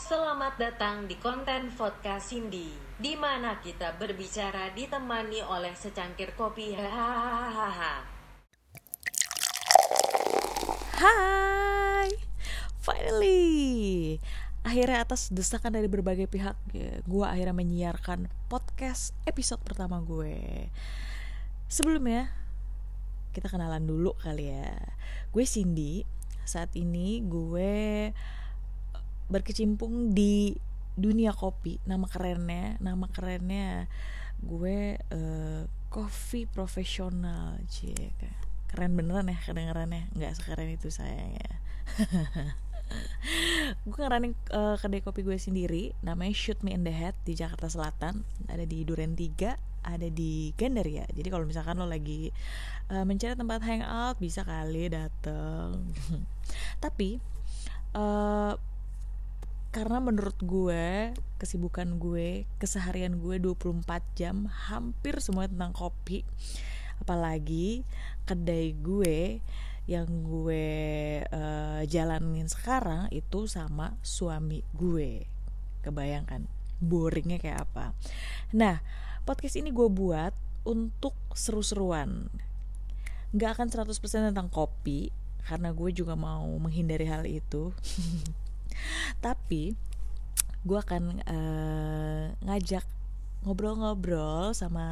Selamat datang di konten podcast Cindy, di mana kita berbicara ditemani oleh secangkir kopi. Hahaha. Hai, finally. Akhirnya atas desakan dari berbagai pihak, ya, gue akhirnya menyiarkan podcast episode pertama gue. Sebelumnya, kita kenalan dulu kali ya. Gue Cindy. Saat ini gue berkecimpung di dunia kopi. Nama kerennya, nama kerennya gue uh, coffee profesional, cie. Keren beneran ya kedengarannya, nggak sekeren itu sayangnya. gue ngeranin uh, kedai kopi gue sendiri namanya Shoot Me in the Head di Jakarta Selatan ada di Duren 3 ada di Gandaria jadi kalau misalkan lo lagi uh, mencari tempat hangout bisa kali dateng. Tapi uh, karena menurut gue kesibukan gue keseharian gue 24 jam hampir semua tentang kopi. Apalagi kedai gue yang gue uh, jalanin sekarang itu sama suami gue. Kebayangkan boringnya kayak apa. Nah podcast ini gue buat untuk seru-seruan. Nggak akan 100% tentang kopi karena gue juga mau menghindari hal itu. Tapi gue akan uh, ngajak ngobrol-ngobrol sama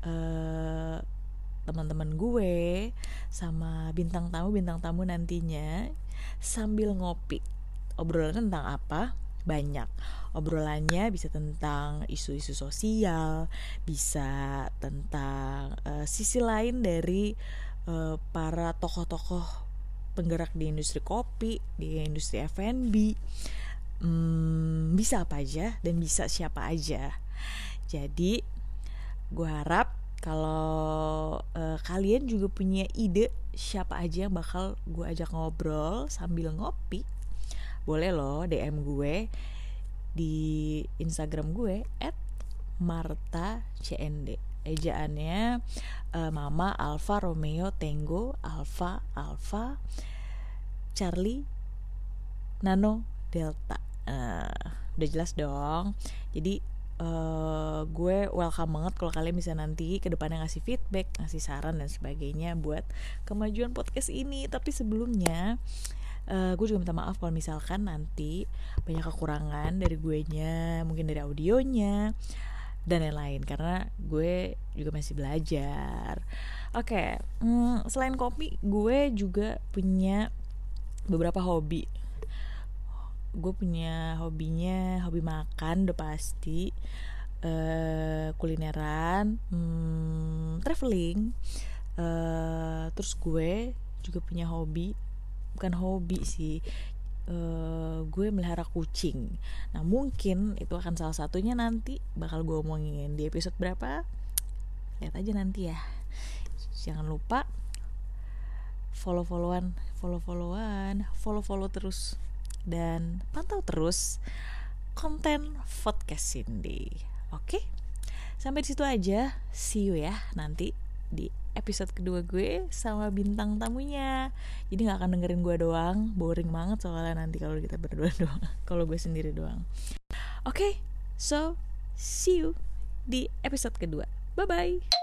uh, teman-teman gue sama bintang tamu bintang tamu nantinya sambil ngopi. Obrolan tentang apa banyak. Obrolannya bisa tentang isu-isu sosial bisa tentang uh, sisi lain dari uh, para tokoh-tokoh penggerak di industri kopi di industri F&B hmm, bisa apa aja dan bisa siapa aja. Jadi gue harap kalau uh, kalian juga punya ide siapa aja yang bakal gue ajak ngobrol sambil ngopi boleh loh DM gue di Instagram gue at Marta CND ejaannya uh, Mama Alfa Romeo Tango Alfa Alfa Charlie Nano Delta. Uh, udah jelas dong. Jadi uh, gue welcome banget kalau kalian bisa nanti ke depannya ngasih feedback, ngasih saran dan sebagainya buat kemajuan podcast ini. Tapi sebelumnya uh, gue juga minta maaf kalau misalkan nanti banyak kekurangan dari gue nya, mungkin dari audionya dan lain-lain. Karena gue juga masih belajar. Oke, okay, hmm, selain kopi, gue juga punya beberapa hobi. Gue punya hobinya hobi makan udah pasti. Uh, kulineran hmm, traveling. Uh, terus gue juga punya hobi bukan hobi sih uh, gue melihara kucing nah mungkin itu akan salah satunya nanti bakal gue omongin di episode berapa lihat aja nanti ya jangan lupa follow followan follow followan follow follow terus dan pantau terus konten podcast Cindy. Oke? Sampai di situ aja. See you ya nanti di episode kedua gue sama bintang tamunya. Jadi nggak akan dengerin gue doang, boring banget soalnya nanti kalau kita berdua doang, kalau gue sendiri doang. Oke, okay, so see you di episode kedua. Bye bye.